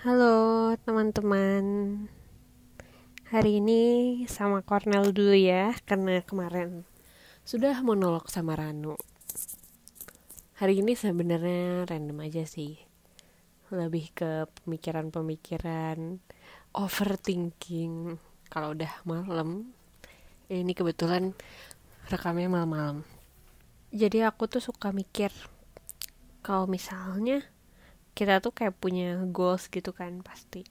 Halo teman-teman. Hari ini sama Cornel dulu ya Karena kemarin sudah monolog sama Ranu. Hari ini sebenarnya random aja sih. Lebih ke pemikiran-pemikiran Overthinking. Kalau udah malam Ini kebetulan rekamnya malam-malam. Jadi aku tuh suka mikir Kalau misalnya kita tuh kayak punya goals gitu kan pasti.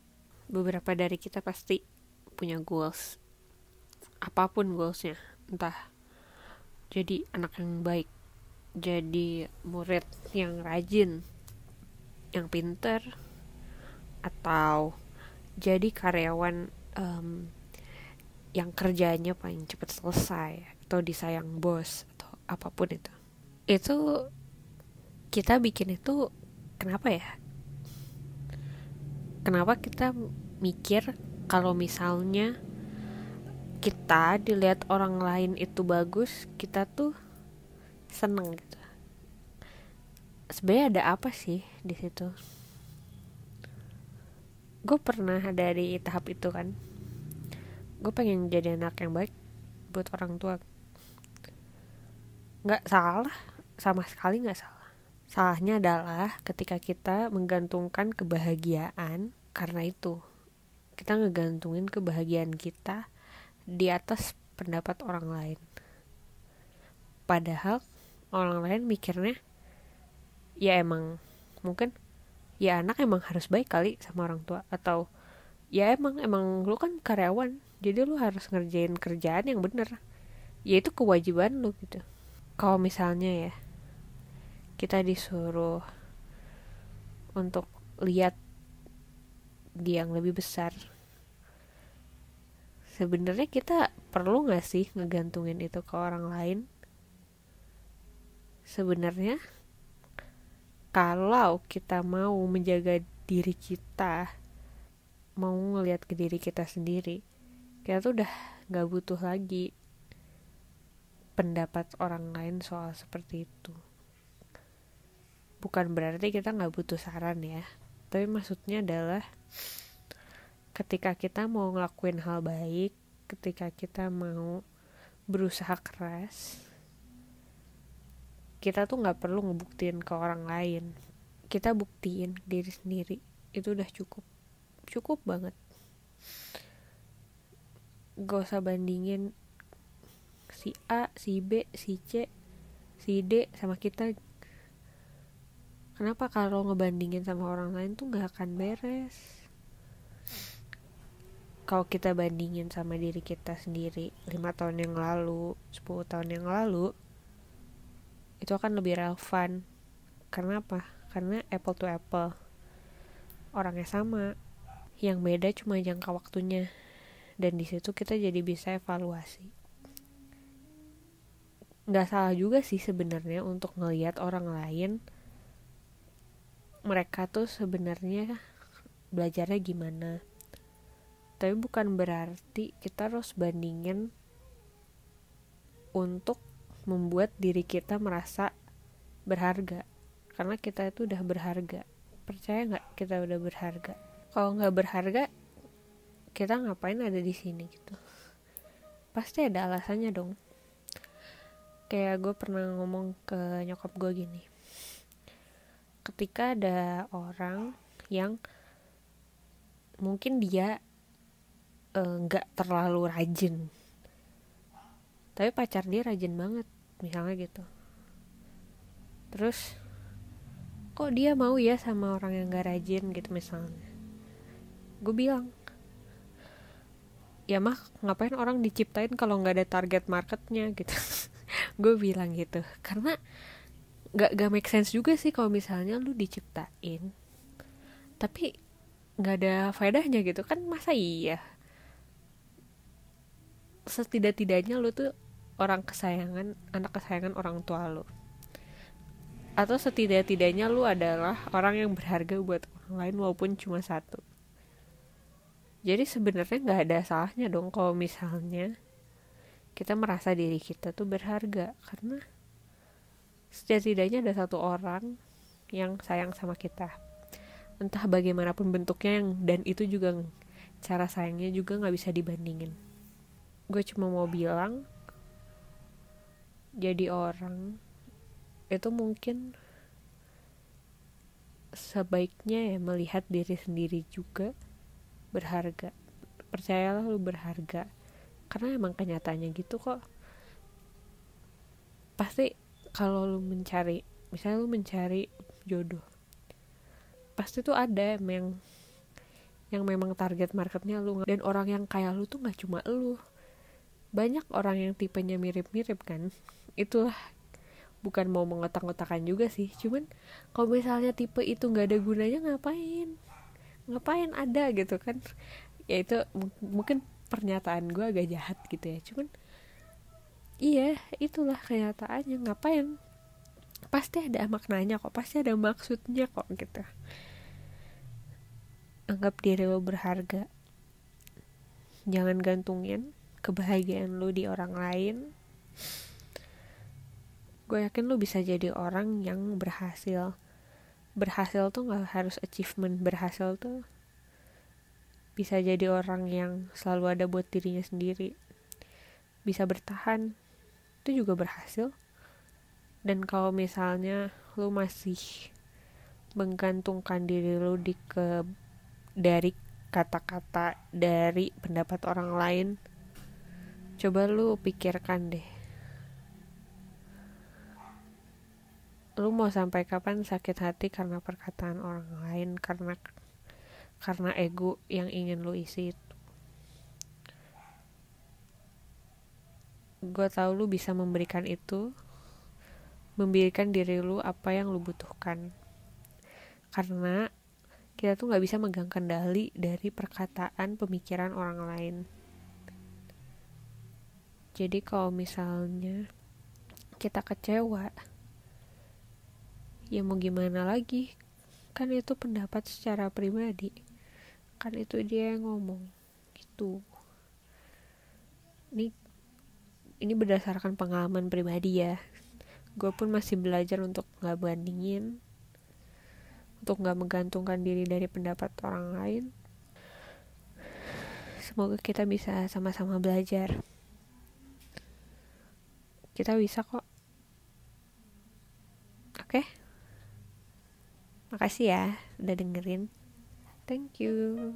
Beberapa dari kita pasti punya goals. Apa pun goalsnya. Entah jadi anak yang baik jadi murid yang rajin yang pinter atau jadi karyawan um, yang kerjanya paling cepat selesai atau disayang bos atau apa pun itu. Itu kita bikin itu kenapa ya? Kenapa kita mikir kalau misalnya kita dilihat orang lain itu bagus kita tuh seneng gitu? Sebenarnya ada apa sih di situ? Gue pernah ada di tahap itu kan. Gue pengen jadi anak yang baik buat orang tua. Nggak salah sama sekali nggak salah Salahnya adalah ketika kita menggantungkan kebahagiaan karena itu. Kita ngegantungin kebahagiaan kita di atas pendapat orang lain. Padahal orang lain mikirnya ya emang mungkin ya anak emang harus baik kali sama orang tua atau ya emang emang lu kan karyawan jadi lu harus ngerjain kerjaan yang bener ya itu kewajiban lu gitu kalau misalnya ya kita disuruh untuk lihat di yang lebih besar. Sebenarnya kita perlu nggak sih ngegantungin itu ke orang lain? Sebenarnya kalau kita mau menjaga diri kita mau ngelihat ke diri kita sendiri kita tuh udah nggak butuh lagi pendapat orang lain soal seperti itu bukan berarti kita nggak butuh saran ya. Tapi maksudnya adalah ketika kita mau ngelakuin hal baik ketika kita mau berusaha keras kita tuh nggak perlu ngebuktiin ke orang lain. Kita buktiin diri sendiri itu udah cukup. Cukup banget. Gak usah bandingin si A, si B, si C, si D sama kita kenapa kalau ngebandingin sama orang lain tuh gak akan beres? Kalau kita bandingin sama diri kita sendiri 5 tahun yang lalu 10 tahun yang lalu itu akan lebih relevan. Karena apa? karena apple to apple. Orangnya sama. Yang beda cuma jangka waktunya. Dan di situ kita jadi bisa evaluasi. Nggak salah juga sih sebenarnya untuk ngelihat orang lain mereka tuh sebenarnya belajarnya gimana. Tapi bukan berarti kita harus bandingin untuk membuat diri kita merasa berharga. Karena kita itu udah berharga. Percaya nggak kita udah berharga? Kalau nggak berharga kita ngapain ada di sini gitu? Pasti ada alasannya dong. Kayak gue pernah ngomong ke nyokap gue gini ketika ada orang yang mungkin dia eh, nggak uh, terlalu rajin. Tapi pacar dia rajin banget misalnya gitu. Terus kok dia mau ya sama orang yang gak rajin? gitu misalnya. Gue bilang ya mah ngapain orang diciptain kalau nggak ada target marketnya? gitu. Gue bilang gitu. Karena gak gak make sense juga sih kalau misalnya lu diciptain tapi nggak ada faedahnya gitu. Kan masa iya? Setidak-tidaknya lu tuh orang kesayangan anak kesayangan orang tua lu. Atau setidak-tidaknya lu adalah orang yang berharga buat orang lain walaupun cuma satu. Jadi sebenarnya nggak ada salahnya dong kalau misalnya kita merasa diri kita tuh berharga. Karena setidaknya ada satu orang yang sayang sama kita. Entah bagaimanapun bentuknya yang dan itu juga cara sayangnya juga nggak bisa dibandingin. Gue cuma mau bilang jadi orang itu mungkin sebaiknya ya melihat diri sendiri juga berharga. Percayalah lu berharga. Karena emang kenyataannya gitu kok. Pasti kalau lu mencari misalnya lu mencari jodoh pasti tuh ada yang yang memang target marketnya lu. Dan orang yang kayak lu tuh nggak cuma lu. Banyak orang yang tipenya mirip-mirip kan. Itulah bukan mau mengotak-ngotakan juga sih. Cuman kalau misalnya tipe itu nggak ada gunanya ngapain? Ngapain ada gitu kan? Ya itu mungkin pernyataan gue agak jahat gitu ya. Cuman iya itulah kenyataannya. Ngapain? Pasti ada maknanya kok pasti ada maksudnya kok gitu. Anggap diri lo berharga. Jangan gantungin kebahagiaan lo di orang lain. Gue yakin lo bisa jadi orang yang berhasil. Berhasil tuh gak harus achievement berhasil tuh bisa jadi orang yang selalu ada buat dirinya sendiri. Bisa bertahan itu juga berhasil. Dan kalau misalnya lo masih menggantungkan diri lo di ke dari kata-kata dari pendapat orang lain coba lu pikirkan deh. Lu mau sampai kapan sakit hati karena perkataan orang lain karena karena ego yang ingin lu isi gue tau lu bisa memberikan itu memberikan diri lu apa yang lu butuhkan. Karena kita tuh nggak bisa megang kendali dari perkataan pemikiran orang lain. Jadi kalau misalnya kita kecewa ya mau gimana lagi? Kan itu pendapat secara pribadi. Kan itu dia yang ngomong gitu. Ini ini berdasarkan pengalaman pribadi ya gue pun masih belajar untuk nggak bandingin untuk nggak menggantungkan diri dari pendapat orang lain. Semoga kita bisa sama-sama belajar. Kita bisa kok. Oke? Makasih ya udah dengerin. Thank you.